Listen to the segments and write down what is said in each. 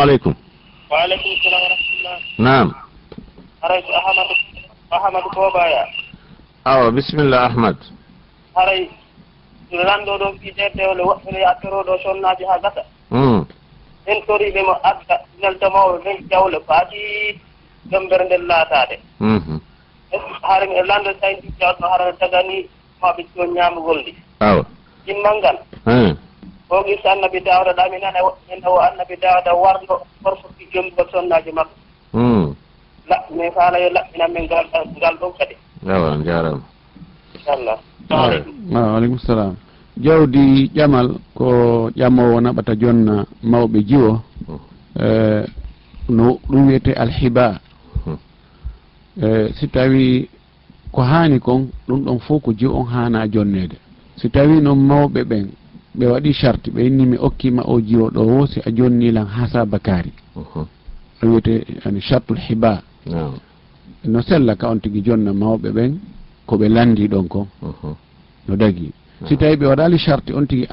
aleykum waaleykum salam warahmatullah. Naam. Haray ko ahmadou ahmadou boobaya awa bisimillah ahmad. Haray ranɗo ɗo fijerde ole woɗɗinoya e toroɗo sonnaji ha gasa. Hmm. En toriɓe mo adda nelta neltamoɓe ɓen jawle faati jombere nden laatade hare hmm. mi lande saynti jawɗo hara tagani maɓe to ñamugol ndi. Awa. Immal ngal. Hmm. o gis annabi dawda ɗam inana ina o annabi dawda warno horfoki joomi e sonnaji makko hmm. la faala yo laɓɓinan min ngal ngal ɗon kadi. Awa jarama inchallah. Waaleykum salam jawdi ƴamal ko ƴamowo naɓata jonna mawɓe jiwo hmm. e, no ɗum wiyete alhiba. Hmm. E, si tawi ko haani kon ɗum ɗon fof ko jiwo on haana jonnede si tawi noon mawɓe ɓen ɓe waɗi charte ɓe inni mi okkima o jiro ɗo o si a jonnilan ha sabakari o wiyete ani chartul hiba. No sella ka on tigui jonna mawɓe ɓen koɓe landi ɗon ko. No dagui si tawi ɓe waɗali charte on tigui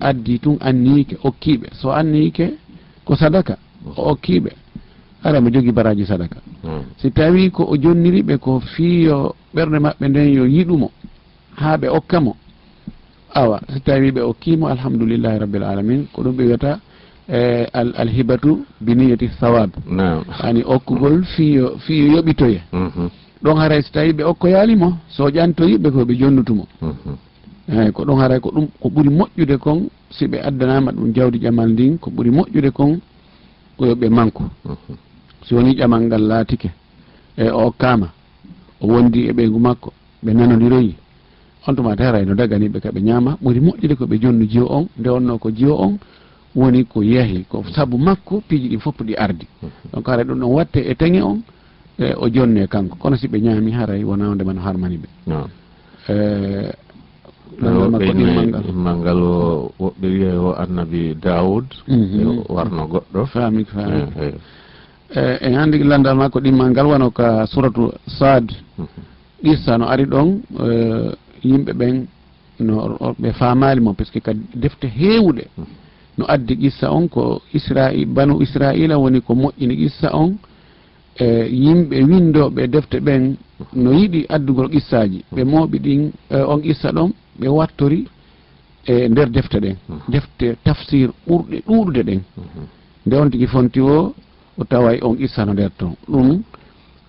addi tun anniyike okkiɓe so anniyike ko sadaka o okkiɓe ara mi jogui baraji sadaka. Si tawi ko o jonniriɓe ko fiyo ɓerde mabɓe nden yo yiɗumo ha ɓe okkamo awa so tawi ɓe okkimo alhamdoulillahi rabbil alamin ko ɗum ɓe wiyata e alhibatu biniyati sawab ani okkugol fiyo fiyo yoɓitoye. Mhm. Ɗon haray so tawi ɓe okkoyalimo so ƴantoyiɓe koɓe jonnutumo mhm. eyyi ko ɗon haray ko ɗum ko ɓuuri moƴƴude kon si ɓe addanama ɗum jawdi ƴamal ndin ko ɓuuri moƴƴude kon koyoɓe manko. Mhm. So woni ƴamal ngal laatike e o okkama o wondi e ɓeygu makko ɓe nanodiroyi. on tuma ara no daganiɓe kaɓe ñaama ɓuuri moƴƴude koɓe jonnu jiyo on nde wonno ko jiyo on woni ko yeehi ko saabu makko piiji ɗi fof ɗi ardi. Mhm. Donc haray ɗum ɗon watte e teŋe on e o jonne kanko. Kono si ɓe ñaami haray wona wonde man harmani ɓe malngal o woɓɓe wiya o annabi daoud mhm. e warno goɗɗo. Faami faami. Eh, eh. e, e en anndi landal makko ɗimmal ngal wano ka suratu sad qissa mhm. no ari ɗon yimɓe ɓen no ɓe famali mo par ce que kadi defte hewɗe mm. no addi qissa on ko israil banu israila woni ko moƴƴini qissa on. E yimɓe windoɓe defte ɓen no yiiɗi addugol qissaji mm. ɓe mooɓi ɗin e, on qissa ɗon ɓe wattori e nder defte ɗen. Mm. Defte tafsir ɓurɗe ɗuɗude ɗen. Mm-hmm. Nde on tigui fonti o o taway on qissa no nder ton ɗum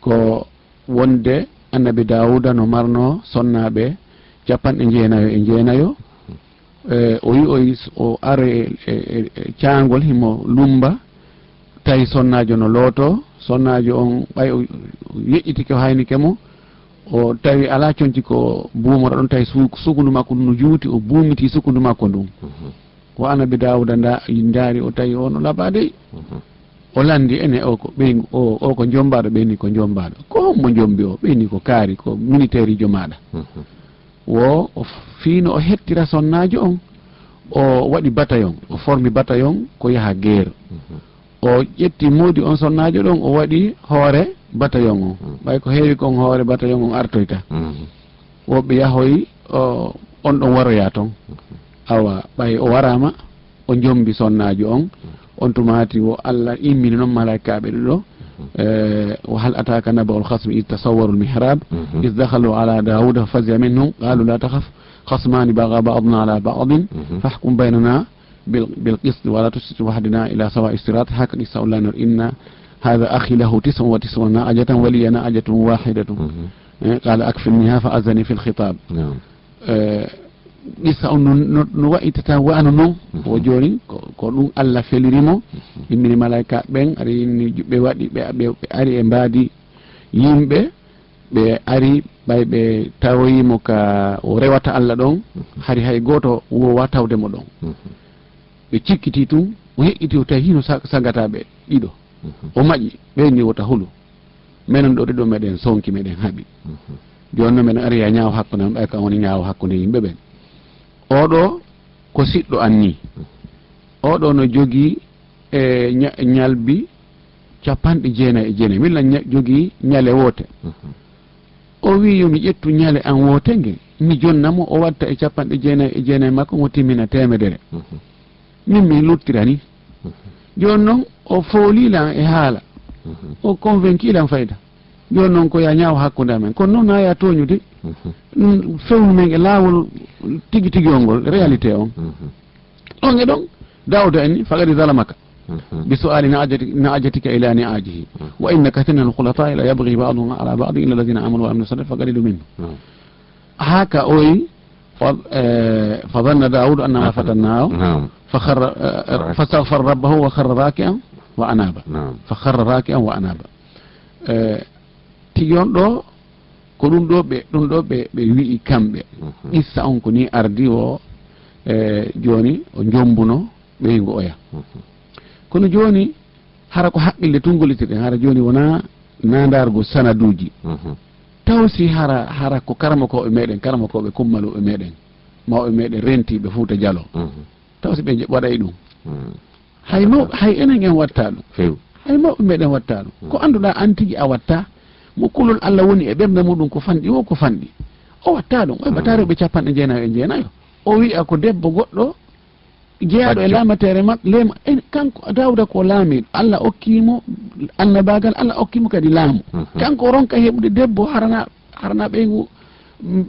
ko wonde annabi dawouda no marno sonnaɓe capanɗe jeenayo e jeenayo e e, o wi o ara e, e caangol himo lumba tawi sonnajo no looto sonnajo on ɓay o yeƴƴitike o haynike mo o tawi ala conci ko buumora ɗon tawi sukundu makko no juuti o buumiti sukundu makko ndun. Ko anabi dawuda nda daari o tawi on o laɓa dey o landi ene o ko ɓeygu o o ko jombaɗo ɓeyni ko jombaɗo ko hommo jombi o ɓeyni ko kaari ko militaire ijo maɗa wo fiino o hettira sonnajo on o waɗi bataillon o formi bataillon ko yaha guerre. O ƴetti moodi on sonnajo ɗon o waɗi hoore bataillon on ɓay ko heewi kon hoore bataillon on artoyta. Woɓɓe yahoy on ɗon waroya toon awa ɓay o warama o jombi sonnajo on. On tumati wo allah immini noon malaikaɓe ɗo وهل أتاك نبأ الخصم إذ تصوروا المحراب id دخلوا على داود ففزع منهم قالوا لا تخف خصمان بغى بعضنا على بعض فاحكم بيننا بالقسط ولا تسس وحدنا إلى سواء الصراط حق نساء لا نر إن هذا أخي له تسع وتسعون ناعجة ولي ناعجة واحدة قال أكفلنيها فأذني في الخطاب نعم qissa on no no wayitata wano noon mhm. o joni ko ɗum allah felirimo. Mhm. Immini malaika ɓen aɗa yinni ɓe waɗi ɓe ari e mbaadi yimɓe ɓe ari ɓay ɓe tawoyimo ka o rewata allah ɗon mhm. hari hay goto wowa tawdemo ɗon. Ɓe cikkiti tun o heƴƴiti o tawi hino sagataɓe ɗiɗo. O maƴi ɓeyni wota hulu. Minen ɗo ɗiɗo meɗen sonki meɗen haaɓi joni noon meɗen ari ya ñaawo hakkude on ɓay ka woni ñaawo hakkude yimɓe ɓen. oɗo ko siɗɗo anni. Oɗo no jogii e ñalbi capanɗe jeenayi e jeenayi. Milla jogii ñale woote. O wi yomi ƴettu ñale an woote nge. Mi jonnamo o watta e capanɗe jeenayi e jeenayi makko mo timmina temedere min min luttirani. Joni noon o foolilan e haala. O convaincu lan fayda joni noon ko ya ñaawa hakkude amen. Kono noon ha ya tooñude ɗum fewnu men e laawol tigi tigi o ngol réalité on ɗon. E ɗon dawda en ni fakadi zalamaka بسؤال نعجتك إلى نعاجه وإن كثير من الخلطاء لا يبغي بعضهم على بعض إلا الذين آمنوا وعملوا الصالحات فقليل منه هاكا أوي فظن داود أن ما فتناه فخر فاستغفر ربه وخر راكعا وأناب فخر راكعا وأناب tigi on ɗo ko ɗum ɗo ɓe ɗum ɗo ɓe ɓe wi'i kamɓe. Mhm. Issa on ko ni ardi o e joni o jombuno ɓeygu oya. Mhm. Kono joni hara ko haqqille tungolitiɗen hara joni wona nandargo sanaduji. Mhm. Taw si hara hara ko karama koɓe meɗen karama koɓe kummaloɓe meɗen mawɓe meɗen rentiɓe fuuta dialo taw si ɓe waɗay ɗum. Hay mawɓe hay enen en watta ɗum. Hay mawɓe meɗen watta ɗum. Ko annduɗa an tigi a watta mo kulol allah woni e ɓerde muɗum ko fanɗi o ko fanɗi. O watta ɗum o heɓata rewɓe capanɗe jeenayo e jeenayo o wiya ko debbo goɗɗo jeeyaɗo e lamatere ma lema kanko dawda ko laamiɗo allah okkimo annabagal allah okkimo kadi laamu. Mhm. Kanko ronka heɓude debbo harana harana ɓeygu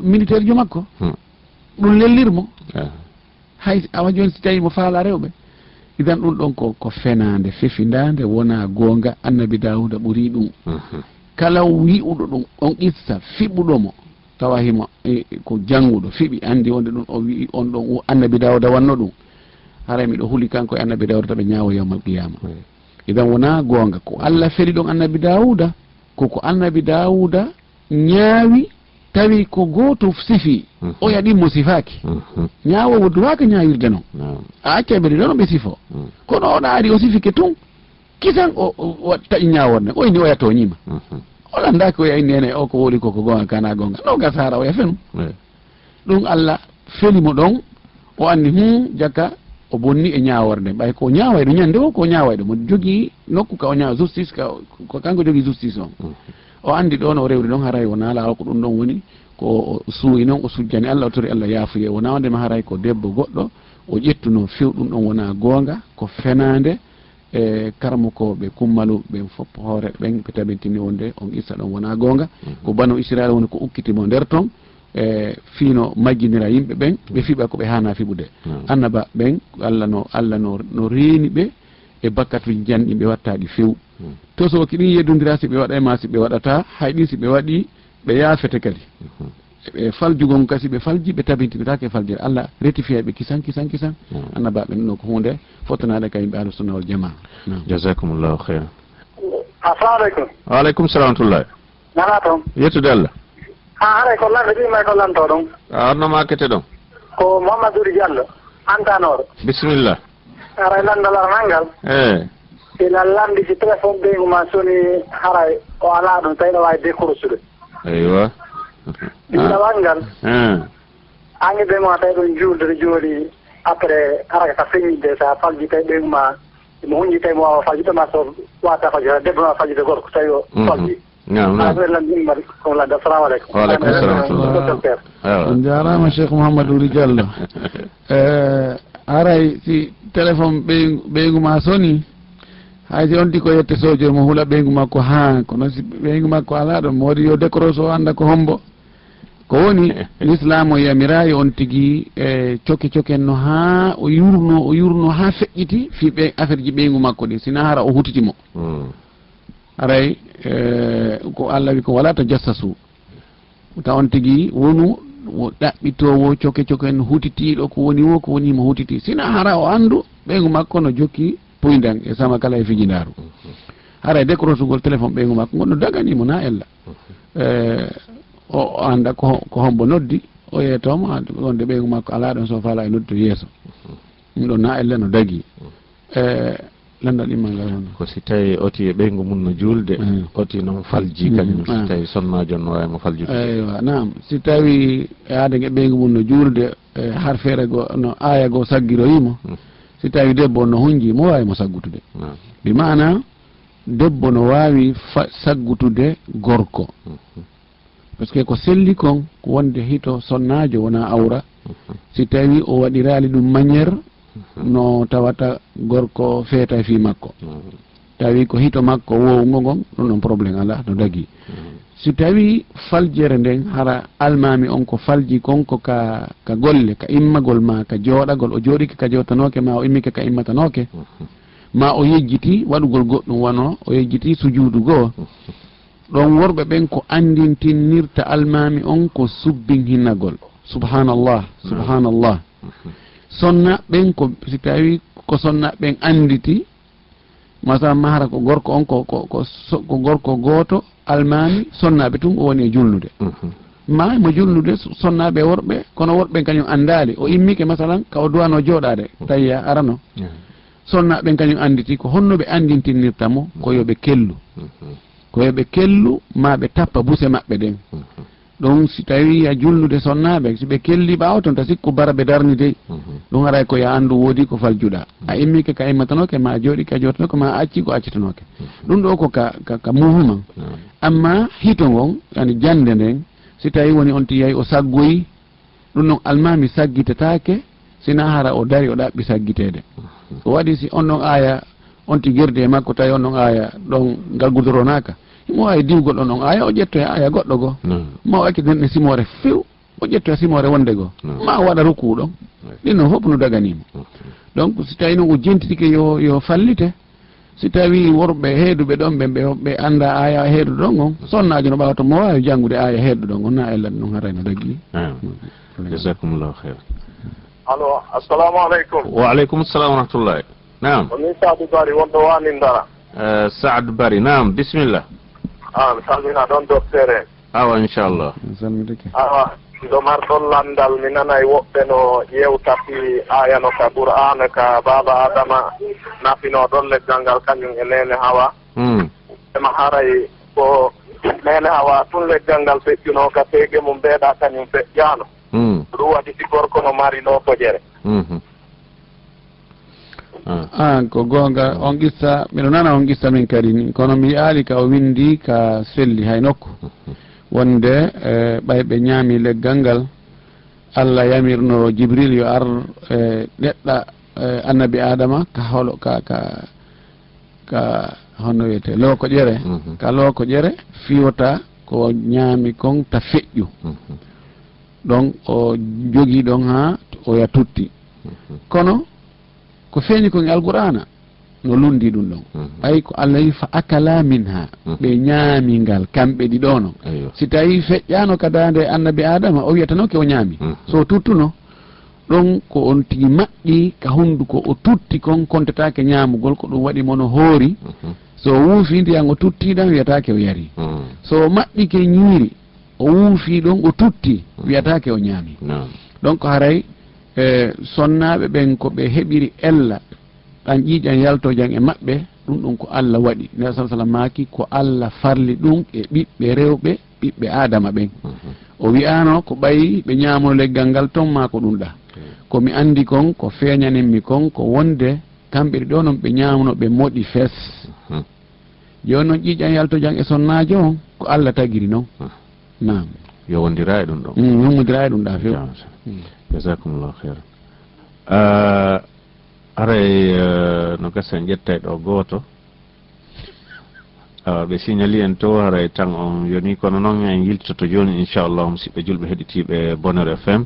militaire jo makko. Hmm. Ɗum lellirmo. Eh. Hay awa joni si tawi mo faala rewɓe idan ɗum ɗon ko ko fenade fefidade wona gonga annabi dawuda ɓuuri ɗum. Mhm. kala wi'uɗo ɗum on itta fiɓuɗomo tawa himo e, ko jannguɗo fiɓi andi wonde ɗum o wi on ɗon annabi dawda wanno ɗum. Haray miɗo huuli kanko e annabi dawda taɓe ñaawo yawmal qiyama idan wona goonga ko allah feri ɗon annabi dawuda koko annabi dawuda ñaawi tawi ko gooto sifi o mhm. yaɗimmo sifaaki mhm. ñaawo duwaka ñaawirde noon a acca e ɓeɗe ɗon ɓe sifo. Mhm. Kono oɗa ari o sifike tun kisan o taƴi ñaaworde o ini o yatoñima on annda o yayni nene o ko woli koko gonga kana gonga. No gasara hara oya fenu ɗum allah felimo ɗon o anndi hum jakka o bonni e ñaworde ɓay ko ñaway ɗo ñande o ko ñaway ɗo mo jogui nokku ka o ñawa justice ka ko kanko jogui justice on. Mm. O andi ɗon o rewri ɗon haray wona lawa ko ɗum ɗon woni ko suuyi noon o sujjani. Allah o tori allah yaafuye. Wona wondema haray ko debbo goɗɗo o ƴettuno few ɗum ɗon wona gonga ko fenade e karamukoɓe kummalu ɓen fopp hoore ɓen ɓe tabintini wonde on issa ɗon wona gonga mhm. ko banu israila woni ko ukkitimo nder toon e fiino majjinira yimɓe ɓen ɓe mhm. fiɓa koɓe hana fiɓude. Mhm. Annaba ɓen allah no allah no no reeni ɓe e bakkatuji janɗi ɓe wattaɗi few. To so ko ɗin yeddodira si ɓe waɗa e ma si ɓe waɗata hay ɗin si ɓe waɗi ɓe yaafete kadi. ɓe faljugon kasi ɓe falji ɓe tabintinirake faljere allah rectifiyaɓe kisan kisan kisan. Mm. Annabaɓe ɗum ɗo ko hunde fottanade ka yimɓe ahlu sunna wal jama jasakumllahu heira assalamu aleykum waaleykum salam tullah nana toon yettude allah. Ha haray ko lanɗo ɓimay ko lanto ɗon a honnoma kete ɗon. Ko mouhammadouri diallo antanoro bisimilla aray landalal nangal e eh. ina lamdi si téléphone ɓeygu ma soni haray o ala ɗum tawi ɗo wawi décoursude eywa ɗiɗawal ah. ngal. Ah. Ange ɓe ma tawi ɗon juuldude jooni après araka ka feñidde so a tawi ɓeygu ma mo hunjitay mo wawa faljude ma so wata faljude debbo ma faljude gorko tawi o mm-hmm. falji. Waaleykum salam jarama cheikh mouhamadou ri diallo eh, aray si téléphone ɓeygu ma soni hay si di ko yette sojo mo huula ɓeygu makko ha kono si ɓeygu makko ala ɗon mo waɗi yo décroche o anda ko hombo. ko woni l'islam o yamirayi on tigui e cokke cokken no ha o yurno o yurno ha feƴƴiti fi ɓe affaire ji ɓeygu makko ɗi. Sina hara o hutitimo hmm. aray e, ko allah wi ko wala to jassasu taw on tigui wonu o ɗaɓɓitowo coke coke en hutitiɗo ko woni wo ko woni mo hutiti. Sina hara o andu ɓeygu makko no jokki puydan e sama kala e fijidaru hara hmm. e décrochegol téléphone ɓeygu makko gonɗo daganimo na ella hmm. e, o anda ko hombo noddi o yeetoma wonde ɓeygu makko ala ɗon so fala e noddi to yeeso. Ɗum ɗon na elle no dagui e landal immal ngal hono? Ko si tawi oti e ɓeygu mum no juulde mm. oti noon falji mm. kañum mm. si tawi sonnajo no wawimo faljude. Eywa nam si tawi aade e ɓeygu mum no juulde e har feere go no aya goo saggiroyimo si tawi debbo no hunji mo wawi mo saggutude. Bi mana debbo no wawi fa saggutude gorko. par ce que ko selli kon ko wonde hito sonnajo wona awra. Mhm. Si tawi o waɗirali ɗum maniére mhm. no tawata gorko feeta fi makko. Mhm. Tawi ko hito makko wowgo ngon ɗum ɗon probléme ala no dagui. Si tawi faljere nden hara almami on ko falji konko ka ka golle ka immagol ma ka jooɗagol o jooɗike ka jewtanoke ma o immike ka immatanoke ma o yejjiti waɗugol goɗɗum wano o yejjiti sujuudu goo ɗon worɓe ɓen ko andintinnirta almami on ko subbin hinnagol. Subhanallah mm. subhanallah. Mm-hmm. Sonna ɓen ko si tawi ko sonna ɓen anditi masalan mahara ko gorko on ko ko gorko gooto almami sonnaɓe tun o woni e jullude mm-hmm. ma mo jullude sonnaɓe worɓe kono worɓe kañum andali o immike masalan ka o duwano jooɗade tawiya a arano. Sonnaɓen kañum anditi ko honnoɓe andintinnirtamo ko mm-hmm. yoɓe kellu. ko yoɓe kellu ma ɓe tappa buse maɓɓe ɗen. Ɗum si tawi a jullude sonnaɓe soɓe kelli ɓawa toon ta sikku bara ɓe darni dey. Ɗum aray ko ya andu woodi ko faljuɗa. A immike ka immatanoke ma jooɗi ka jotanoke ma acci ko accitanoke. Ɗum ɗo ko ka ka muhuma. Amma hito ngon yani jande nden si tawi woni on tiyayi o saggoyi ɗum noon almami saggitetake sina hara o dari o ɗaɓɓi saggitede. O waɗi si on ɗon aya on tigirde e makko tawi on ɗon aya ɗon ngal gudoronaka imo wawi diwgol ɗon on aya o ƴetto e aya goɗɗo goo. Ma o accitinen e simore few o ƴetto e simore wonde goo. Ma o waɗa rokku ɗon. Ɗin noon fof no daganima donc si tawi noon o jentitike yo yo fallite si tawi worɓe heeduɓe ɗon ɓe ɓe anda aya heedu ɗon on sonnajo no ɓawa to mo wawi janggude aya heedu ɗon on na ellata ɗum harayno dagui jasakumllahu heira allo assalamu aleykum. Wa aleykum salam wa rahmatullahi. nam komin sadou bari wonɗo wani dara eh, saadou bari nam bisimillah a mi salmina ɗon doctere awa inchallah. Salmitake awa ɗo marɗon landal mi nanay woɓɓe no yewtati ayano ka qur'ana ka baba adama nafino ɗon leggal ngal kañum e nene hawa. Hmm. Ema haray ko nene hawa tun leggal ngal feƴƴuno ka peege mum mbeeɗa kañum feƴƴano hmm. ɗum waɗi si gorko no mari no tojere hmm, an ko goonga ah. on qissa miɗo nana on qissa min kadi ni kono mi yaali ka o windi ka selli hay nokku. Wonde e, ɓayɓe ñaami leggal ngal allah yamirno jibril yo ar e neɗɗa e, annabi adama ka holo ka ka ka hono wiyete looko ƴere. Mhm. Ka looko ƴere fiwata ko ñaami kon ta feƴƴu. Mhm. Donc o jogii ɗon haa oya tutti. Mhm. Kono ko feeñi ko e alqur'ana no lundi ɗum ɗon. Mhm. Ɓay ko allah wi fa akala min ha mhm. ɓe ñaami ngal kamɓe ɗiɗono si tawi feƴƴano kadande annabi adama o wiyata ke o ñaami. Mhm. So tuttuno ɗon ko on tigi maɓɓi ka hunduko o tutti kon kontatake ñamugol ko ɗum waɗi mono hoori. So wuufi ndiyan o tuttiɗan wiyatake o yari. So o maɓɓi ke ñiiri o wuufi ɗon o tutti wiyatake o ñaami. Donc haray e sonnaɓe ɓen ko ɓe heɓiri ella ɗan ƴiiƴan yaltojan e maɓɓe ɗum ɗum ko allah waɗi. Nela sa sallam maaki ko allah farli ɗum e ɓiɓɓe rewɓe ɓiɓɓe adama ɓen. O wiyano ko ɓayi ɓe ñamono leggal ngal ton ma ko ɗum ɗa. Komi andi kon ko feeñanenmi kon ko wonde kamɓe ɗo noon ɓe ñamono ɓe moɗi fes joni noon ƴiiƴan yaltojan e sonnajo on ko allah tagiri noon. Nam yo wondira e ɗum ɗo. Mm, wondira e ɗum ɗa few jasakumllahu heyran euh, aray e, euh, no gasen ƴettay ɗo gooto. Ɓe signali en to haray e tan on yoni kono noon en yiltoto joni inchallah musidɓe julɓe heɗitiɓe bonheur fm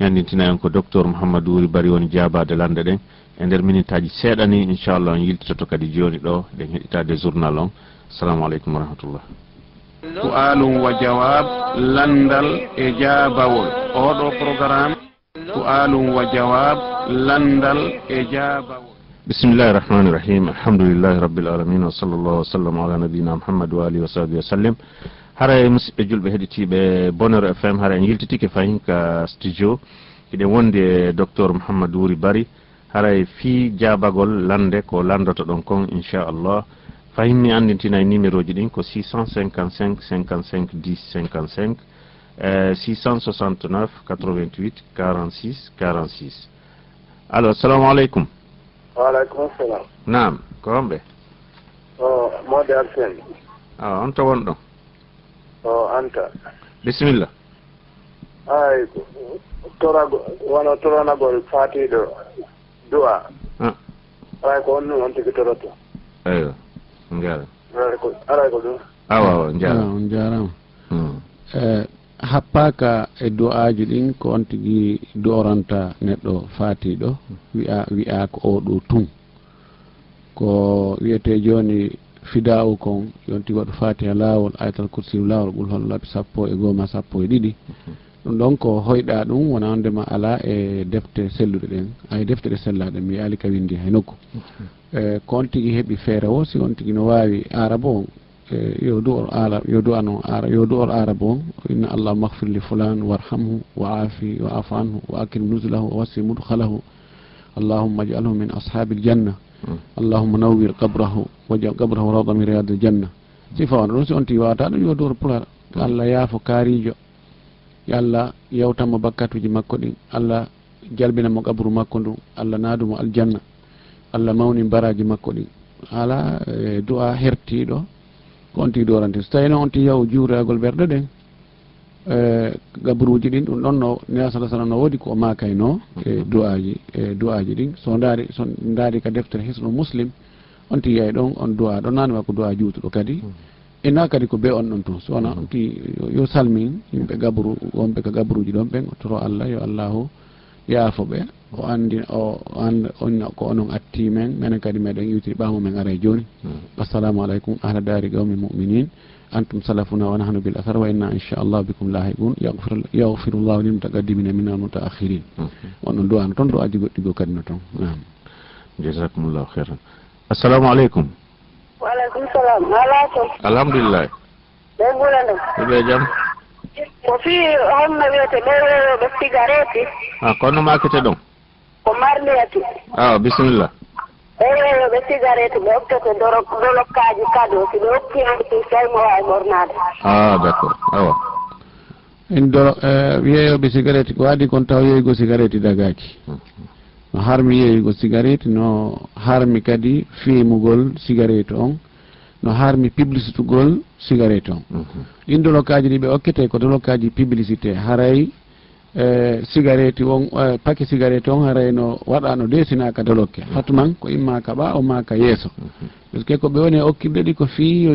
ñandintina en ko docteur mouhamadou wuri bari woni jabade lande ɗen. E nder minute aji seeɗa ni inchallah en yiltoto kadi joni ɗo ɗen heɗitade journal on. Assalamu aleykum wa rahmatullah. Su'alum wa jawab landal e jabawol oɗo programme su'alum wa jawab landal e jaaba. Bisimillahi rahmani irrahim alhamdulillahi rabbil alamin wa sallllahu wasallam ala nabina mouhammad wa alihi wa sahbihi wa sallim. Hara e musidɓe julɓe heɗitiɓe bonheur fm hara en yiltitike fayin ka studio. Eɗen wondi e docteur mouhammadou wuri bari. Haray e fi jabagol lande ko landoto ɗon kon inchallah fayin mi andintina e numéro ji ɗin ko 655 55 10 55 669 88 46 46 allo assalamu aleykum. Waaleykum salam naam ko homɓe o mode alsen. A on to won ɗon o anta. Bisimilla ay torago wono toronagol faatiɗo du'a. Ah. Aray ko onni on tigi toroto. Eyo jara aray ko ɗum. Awa awa jarama on jarama hmm. eh, happaka e du'aji ɗin ko on tigui doranta neɗɗo fatiɗo wiya wiya ko oɗo tun. Ko wiyete joni fida kon yon tigui waɗa fatiha lawol ayatal kursiu lawol ɓuuri hol laabi sappo e gooma sappo e ɗiɗi. Ɗum ɗon ko hoyɗa ɗum wona ondema ala e defte selluɗe ɗen. Ay defte ɗe sellaɗe mi yaali ka windi hay nokku. E ko on tigui heeɓi feere o si on tigui no wawi araba o Eh, yo du or ara yo du an o ara yo du or ara bon inna allah mahfir li fulan warhamhu wa afi wa afa anhu wa akrim nuzulahu wa wassi mudhalahu allahumma ajalhu min ashabi aljanna hmm. allahumma nawwir qabrahu wajal qabrahu rawda min riyadi aljanna sifa on ɗum si on ti wawata ɗum yo du or pulara allah yaafo kaarijo yo allah yewtanmo bakkatuji makko ɗin. Allah jalbinamo qabru makko ndu. Allah naadumo aljanna. Allah mawni baraji makko ɗin. Ala e eh, du'a hertiɗo ko on tigi e dorante. So tawino on tigi yahu juuragol ɓerɗe ɗen e, gaburuji ɗin ɗum ɗon no nela sa sallam no woodi ko makayno e du'aji e du'aji ɗin. So daari so daari ka deftere hisnu muslim on tigi yey ɗon on du'a ɗon nani wa ko du'a juutuɗo kadi. E Ina kadi ko be on ɗon toon so wona on tigi yo salmin yimɓe gaburu wonɓe ko gaburuji ɗon ɓen toro allah yo allahu yaafo ɓe o andi o and on ko onon atti men minen kadi meɗen iwtiri ɓamo men ara e jooni hmm. assalamu aleykum ahla daari qawmi muminin antum salafuna wa nahnu bil athar wa inna inchallah bikum lahibun yahfiru llahu liman mutaqaddimina min al mutaakhirin hmm. on ɗon duwano toon do aji goɗɗigo kadi no toon nam jasakumllahu khairan. Assalamu aleykum. Waaleykum salam alato alhamdulillahi ɓe gula ɗum ɓe jaam ko fii honno wiyete ɓe weyoɓe cigarette. Ah, A kono makete ɗon ko marliyatu aw ah, bisimilla. Eyeyo ɓe cigarette ɓe hokkete dolokkaji cadeau si ɓe hokkiyaki tawi mo wawi ɓornade a ah, d' accord awa. En dolo eh, yeeyoɓe cigarette ko waadi kon taw yeeygo cigarette dagaki no harmi yeeygo cigarette no harmi kadi fiimugol cigarette on no harmi publicité gol cigarette on mhm. ɗin dolokkaji ɗi ɓe okkete ko dolokkaji publicité haray E, cigarette on e, paquet cigarette on harayno waɗano desinaka dolokke mm-hmm. fatman ko imma kaɓa o maka yeeso. Mm-hmm. Par ce que ko ɓe woni e okkirɗe ɗi ko fi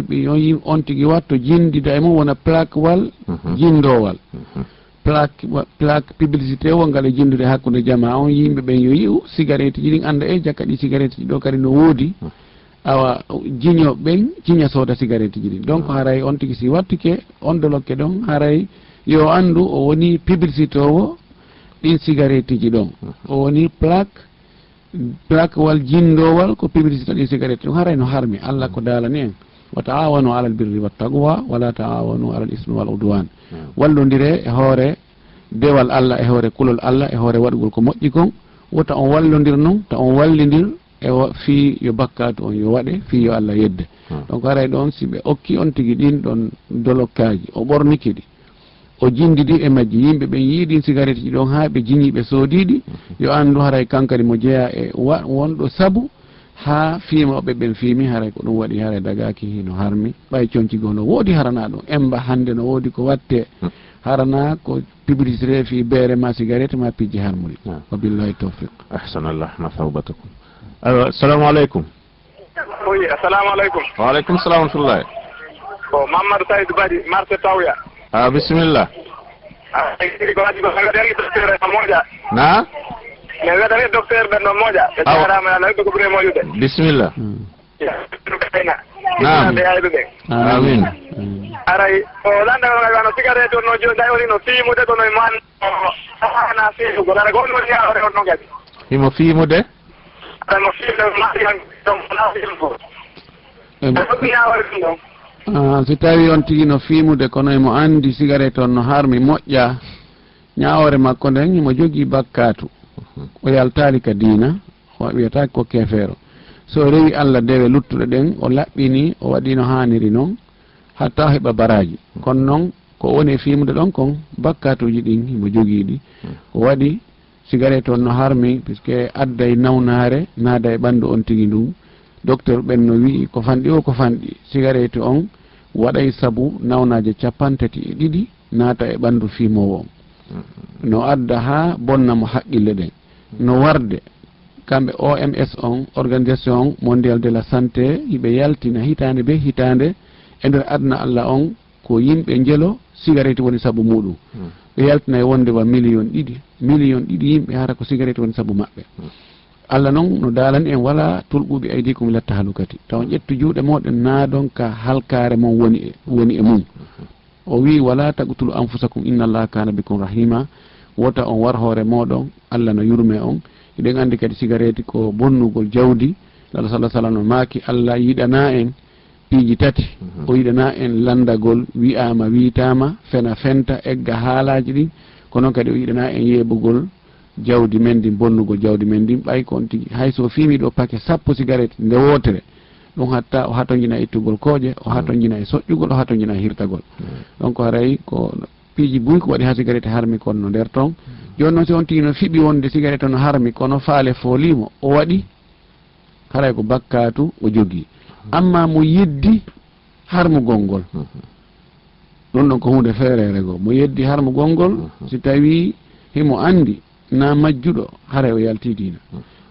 on tigui watto jindida e mum wona plaque wal mm-hmm. jindowal. Plaque plaque publicité o ngal e jindude hakkude jama on yimɓe ɓen yo yiu cigarette ji ɗin anda e jakka ɗi cigarette ji ɗo kadi no woodi. Awa jiño ɓen jiña sooda cigarette ji ɗin donc haray on tigui si wattike on dolokke ɗon haray yo andu o woni publicité owo ɗin cigarette ji ɗon. O woni plaque plaque wal jinndowal ko publicité ɗin cigarette ɗum harayno harmi allah ko dalani en. Wa taawanu ala l birri wa taqwa wala taawanu ala l ismi wal udwan. Hmm. Wallodire e hoore dewal allah e hoore kulol allah e hoore waɗugol ko moƴƴi kon. Wota on wallodir noon ta on wallidir e fi yo bakkatu on yo waɗe fi yo allah yedde. Hmm. Donc haray ɗon si ɓe okki on tigui ɗin ɗon dolokkaji o ɓorniki ɗi. o jindidi e majji. Yimɓe ɓen yiiɗin cigarette ji ɗon ha ɓe jiniɓe soodiɗi yo andu haray kankadi mo jeeya e wonɗo saabu ha fimoɓe ɓen fiimi. Haray ko ɗum waɗi haray dagaki hino harmi. Ɓay conci goho no woodi harana ɗum. Emba hande no woodi ko watte harana ko publicité fi beere ma cigarette ma pijji harmuri. Wa billahi tawfiq ahsanallah masawbatakum awa assalamu aleykum oui assalamu aleykum waaleykum salam wa rahmatullahi. O mamadou saydou baɗi marché tawya. a bisimilla e e na? Mi wiyatani docteur ɓen no moƴa ɓe jarama e ala heɓe koɓure moƴude bisimilla naamɓe ayɓeɓe amin. Aray o landagano cigarette on no joni day oni no fiimude ɗo no man ana fiimugo. Ara ko onno yawre on noon kadi. Himo fiimude? Ara no fiimude maɗian ɗon ona fiimugo yawre ɗum ɗon. Ah, so tawi on tigi no fimude kono emo andi cigarette on no harmi moƴƴa ñawore makko nden imo jogii bakkatu mhm. o yaltali ka diina o wiyataki ko kefeero. So rewi allah dewe luttuɗe ɗen o laɓɓini o waɗi no haniri noon hatta heɓa baraji mhm. kono noon ko woni e fimude ɗon kon bakkatuji ɗin imo jogii ɗi mhm. o waɗi cigarette on no harmi puisque adday nawnare naada e ɓanndu on tigi ndun docteur ɓenno wii ko fanɗi o ko fanɗi. Cigarette on waɗay sabu nawnaje capantati e ɗiɗi naata e ɓanndu fimowo. On no adda ha bonnamo haqqille ɗen no warde. Kamɓe oms on organisation mondial de la santé yiɓe yaltina hitande be hitande e nder adna allah on ko yimɓe jelo cigarette woni saabu muɗum. Mm. Ɓe yaltina e wonde wa million ɗiɗi. Million ɗiɗi yimɓe hara ko cigarette woni saabu maɓɓe. Mm. allah noon no daalani en wala tulɓuɓe aydi komi latta halukati taw ƴettu juuɗe moɗen naadon ka halkare mon woni e woni e mum. O wi wala taqtulu anfusakum inna allah kana bikum rahima wota on war hoore moɗon allah no yurme on. Eɗen andi kadi sigareti ko bonnugol jawdi alah sala sallam no maaki allah yiɗana en piiji tati. O yiɗana en landagol wi'ama witama fena fenta egga haalaji ɗin ko noon kadi o yiɗana en yeɓugol jawdi men ndi bonnugo jawdi men ndin ɓay kon tigui hayso fimi ɗo paquet sappo cigarette nde wotere ɗum hatta o hatoñina e ittugol kooƴe o hatoñina mm. e soƴƴugol o hatojina e hirtagol. Mm. Donc haray ko piiji buyko waɗi ha cigarette harmi kon no nder toon mm. joni noon si on tigui no fiɓi wonde cigarette no harmi kono faale foolimo o waɗi haray ko bakkatu o jogui amma mo yeddi harmugol ngol mm-hmm. ɗum ɗon ko hunde feerere go mo yeddi harmugol ngol mm-hmm. si tawi himo andi na majjuɗo hara o yalti diina.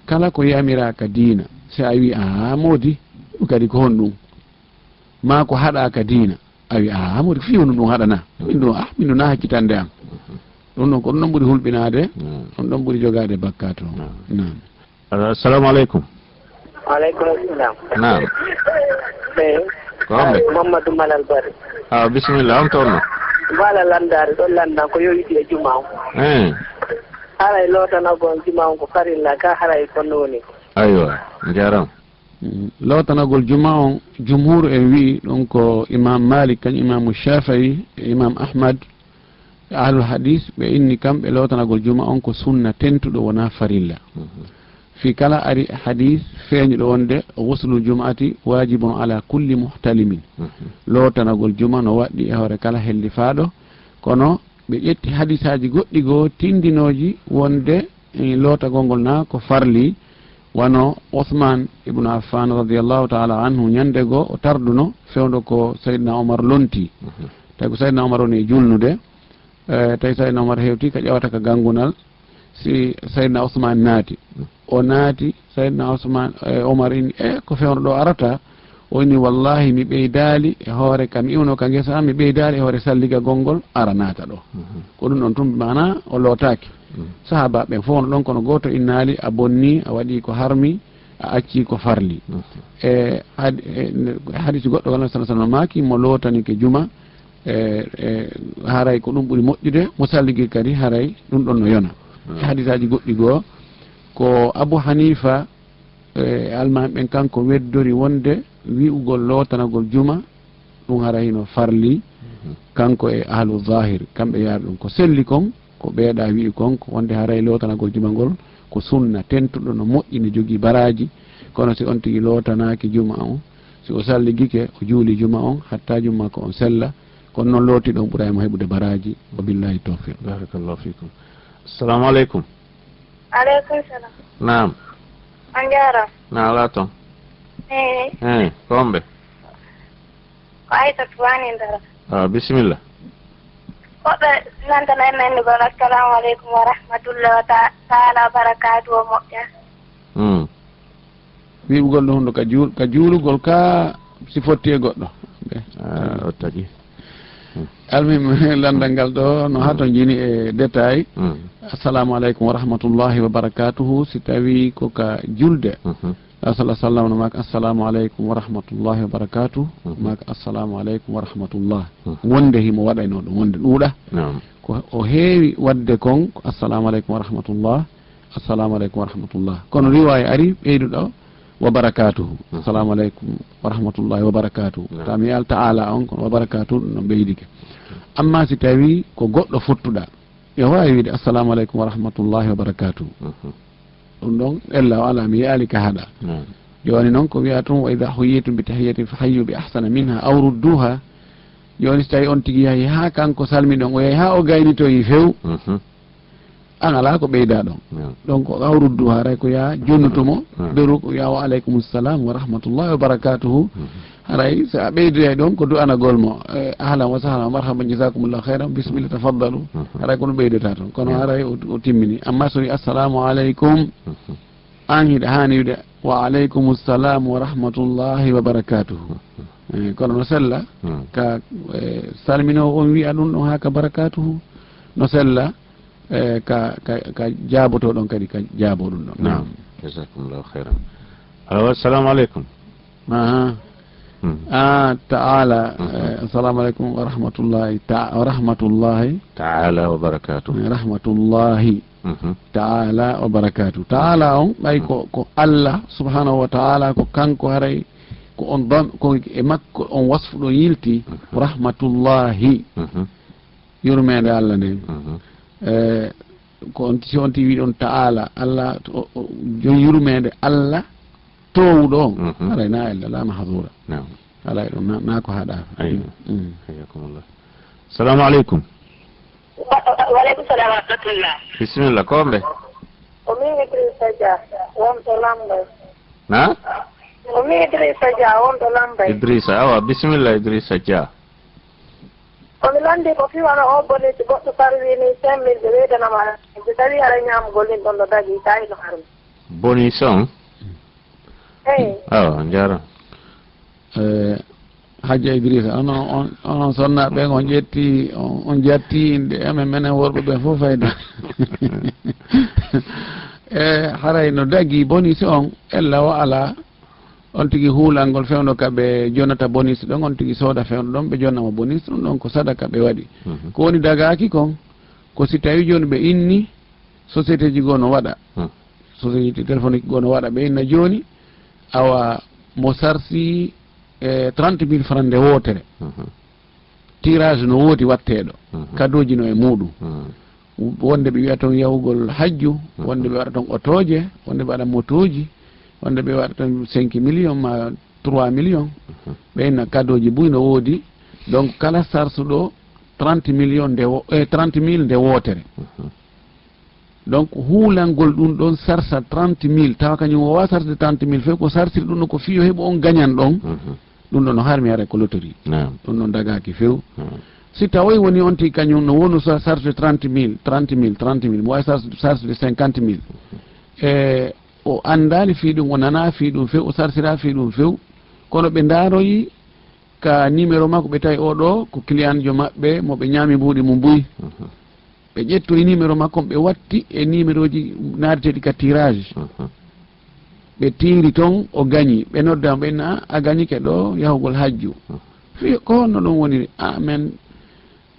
Kala ko yamiraka diina si a wi a moodi ɗum kadi ko hon ɗum ma ko haɗaka diina a wi a moodi fi hono ɗum haɗana. Min ɗo a ah, min ɗo na hakkitande am. Ɗum ɗon ko ɗum ɗon ɓuuri hulɓinade ɗum ɗon ɓuuri jogade bakka to. Nam assalamu aleykum. Aleykum salam nam eyi ko hamde mamadou malal bari. A bisimilla on toon mbala mbaala landare ɗon landan ko yowiɗi e juma o haray lootana gon jumango farilla ka haray ko nooni aywa jaram mm, lootanagol juma on jumhur en wii ɗum ko imam malik kañum imamu shafii imam ahmad. Ahlul hadis ɓe inni kamɓe lootanagol juma on ko sunna tentuɗo wona farilla. Mhm. Fi kala ari hadis feeñuɗo wonde guslu jumaati wajibun ala kulli muhtalimin. Mhm. Lootanagol juma no waɗɗi e hoore kala hellifaaɗo kono ɓe ƴetti hadisaji goɗɗi goo tindinoji wonde e, lootagol ngol na ko farli. Wano ousmane ibnu affan radiallahu taala anhu ñande goo o tarduno fewdo ko seydna omar lonti. Mhm. Tawi ko seydna omar woni e julnude. E, Tawi seydna omar hewti ka ƴewata ka gangunal si seydna ousmane naati. Mhm. O naati seydna ousmane e, omar ini e ko fewno ɗo arata woni wallahi mi ɓeydaali e hoore kam iwno ka ngesa am mi ɓeydaali e hoore salliga gonngol ara naata ɗo mhm. ko ɗum ɗon tum mana o lootaaki. Mm. Sahabaɓe fof on ɗon kono gooto innaali a bonni a waɗi ko harmi a acci ko farli. E, e hadise goɗɗo walla sa sallam maaki mo lootani ke juma e, e haray ko ɗum ɓuri moƴƴude mo salligi kadi haray ɗum ɗon no yona. Mm. E hadise aji goɗɗi goo ko abou hanifa e almami ɓen kanko weddori wonde wi'ugol lootanagol juma ɗum hara hino farli mhm. kanko e ahlu zahir. Kamɓe yaari ɗum ko selli kon ko ɓeeɗa wi'i kon wonde haray lootanagol juma ngol ko sunna tentuɗo no moƴƴi ne jogii baraji kono si on tigi lootanaki juma on si o salligike o juuli juma on hatta juma ko on sella kono noon looti ɗon ɓurayima heɓude baraji wa billahi tawfiq. Barakallahu fikum assalamu aleykum. Aleykum salam. Nam on jarama na ala toon eyi eh. e eh, ko wonɓe ko aytatu wani dara a bisimilla. Goɗɗo nantana e men gon assalamu aleykum wa rahmatullah wa taala wa barakatu o moƴƴa. Hmm. Wiɓugol ɗo hunde ka juul ka juulugol ka si fotti e goɗɗo eh, o tagi. Hmm. almim landal ngal ɗo no hato jini e détail. Hmm. Assalamu aleykum wa rahmatullahi wa barakatuhu si tawi koka julde. Hmm. Sala sallam no maka assalamu aleykum wa rahmatullahi wa barakatuh maka assalamu aleykum wa rahmatullah. Wonde himo waɗayno ɗum wonde ɗuuɗa. Ko o heewi wadde kon ko assalamu aleykum wa rahmatullah. Assalamu aleykum wa rahmatullah. Kono riwaya ari ɓeyduɗo. wa barakatuhu. Mhm. Assalamu aleykum wa rahmatullahi wa barakatuhu. Tami al taala on kono wa barakatuhu no ɓeydike. Amma si tawi ko goɗɗo fottuɗa yo e wawi wiide assalamu aleykum wa rahmatullahi wa barakatuhu. Mhm. Ɗum ɗon ella o ala mi yaali ka haɗa. Joni noon ko wiya tun wa ida huyitum bi tahiyatin fa hayyu bi ahsana minha aw rudduha. Joni so tawi on tigui yahi ha kanko salmi ɗon o yahi ha o gaynitoyi few. Mhm. an ala ko ɓeyda ɗon. Donc waw ruddu ray ko ya jonnutomo ɓeru ko yawo aleykum salam wa rahmatullahi wa barakatuhu. Haray so a ɓeydoyay ɗon ko du'anagol mo e, ahlan wa sahlan marhaban jasakumullahu hayran bisimilla tafaddalu. Haray kono ɓeydata toon kono haray o timmini. Amma so wi assalamu aleykum an hiɗa hani wiɗe wa aleykum salam wa rahmatullahi wa barakatuhu. E, kono no sella ka e, salminowo on wiya ɗum ɗon ha ka barakatuhu. No sella E, ka ka jaaboto ɗon kadi ka jaabo ɗum ɗon. Nam jasakumllahu hayran alo assalamu aleykum. Aha. A taala eh, assalamu aleykum wa rahmatullahi wa rahmatullahi. Taala wa barakatuh. Eh, rahmatullahi. Mhm. Taala wa barakatuh. Taala on ɓay ko ko allah subhanahu wa taala ko kanko haray ko on dam ko e makko on wasfu ɗon yilti mhm. rahmatullahi. Mhm. Yurmede allah nden Eh, ko on si on tiwi ɗon taala allah joni yurmede allah towuɗo on. Mhm. Alay e na elde lama hadura alay e ɗon na ko haɗa mm, mm. hayakumllah salamu aleykum. Waleykum salam rahmatullah bisimilla ko mbe o min e idrissa dia wonto lambay na? O min idrissa dia wonto lambay idrissa awa bisimilla idrissa dia. komi landi ko fiwana o bonnude goɗɗo par wini cinq mille ɓe weydanama so tawi aɗa ñamugol min ɗon ɗo dagi tawino armi boni son eyi awa jarama e, hajja ibrisa onon on onon sonnaɓe on ƴetti on jatti inde emen menen worɓe ɓe fof fayda. E haray no dagi boni so on ella o ala. on tigi huulal ngol fewno kaɓe jonata bonus ɗon on tigi sooda fewno ɗon ɓe jonnama bonus ɗum ɗon ko sadaka ɓe waɗi. Mhm. Ko woni dagaki kon ko si tawi joni ɓe inni société ji goo no waɗa hmm. société téléphonique goo no waɗa ɓe inna joni awa mo sarsi e trente mille franc nde wootere. Mhm. Tirage no wooti watteɗo mhm. kadoji no e muɗum hmm. wonde ɓe wiya toon yahugol hajju hmm. wonde ɓe waɗa toon otoje wonde ɓe waɗa motoji wonde ɓe waɗa tan cinq million ma trois million. Uh-huh. Ɓeyna cadeau ji buy no woodi. Donc kala sarsu ɗo 30 million nde eh, e 30 mille nde wootere. Uh-huh. Donc huulangol ɗum ɗon sarsa 30 mille. Tawa kañum wawa sarde 30 mille fe ko sarsiri ɗum ɗo ko fiyo heɓo on gañan ɗon. Uh-huh. Ɗum ɗon no harmi ara ko lotori ɗum ɗon dagaki few. Si tawoy woni on ti kañum no wonu sarsude trente mille 30 mille 30 mille mo wawi sarsude cinquante mille. E o anndani fii ɗum o nana fii ɗum few o sarsira fii ɗum few. Kono ɓe ndaaroyi ka numéro makko ɓe tawi oɗo ko client jo maɓɓe moɓe ñaami mbuuɗi mo mbuyi. Mhm. Ɓe ƴettoyi numéro makko ɓe watti e numéro ji naarteɗi ka tirage. Mhm. Ɓe tiiri toon o gañi. Ɓe noddama ɓenna a gañike ɗo yahugol hajju. Mhm. Fi ko honno ɗum woniri amen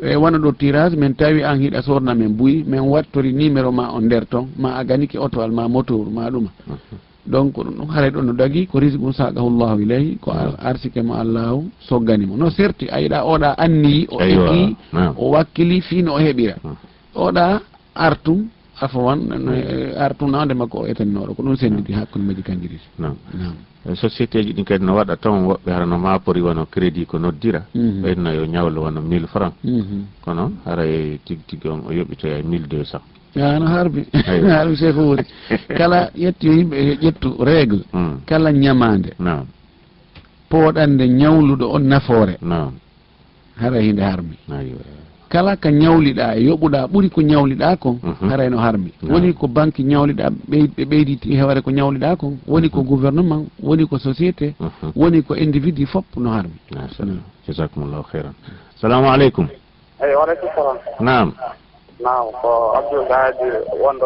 e wona ɗo tirage min tawi an hiɗa sorna min buyi min wattori numéro ma o nder ton ma a ganike otowal ma motour ma ɗuma. Donc ɗum ɗum haray ɗo no dagui ko risque um saqahullahu ilayhi ko arsike mo allahu sogganimo. No certi a yiɗa oɗa anniyi o eggi o wakkili fino o heeɓira oɗa artum afawan e, artum nawde makko o etaninoɗo ko ɗum senditi hakkude majji kanjiri. Nam société ji ɗin kadi no waɗa taw woɓɓe harano mapori wono crédit ko noddira. Mhm. Ɓeyno yo ñawle wono mille franc mhm. kono hara tigui tigui on o yoɓitoya mille deux cent ano harmi no harbi sefo woni kala ƴetti yo yimɓe yo ƴettu règle. Mm. Kala ñamande pooɗande ñawluɗo on nafoore. Hara hinde harmi kala ka ñawliɗa e yoɓuɗa ɓuuri ko ñawliɗa ko mhm. harayno harmi. Woni ko banque ñawliɗa ɓe ɓeydi heware ko ñawliɗa ko woni ko mhm. gouvernement woni ko société mhm. woni ko individu fof no harmi. Jasakumllahu heyran salamu aleykum eyi waleykum salam. Nam nam ko abdoul hadi wonɗo